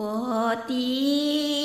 我的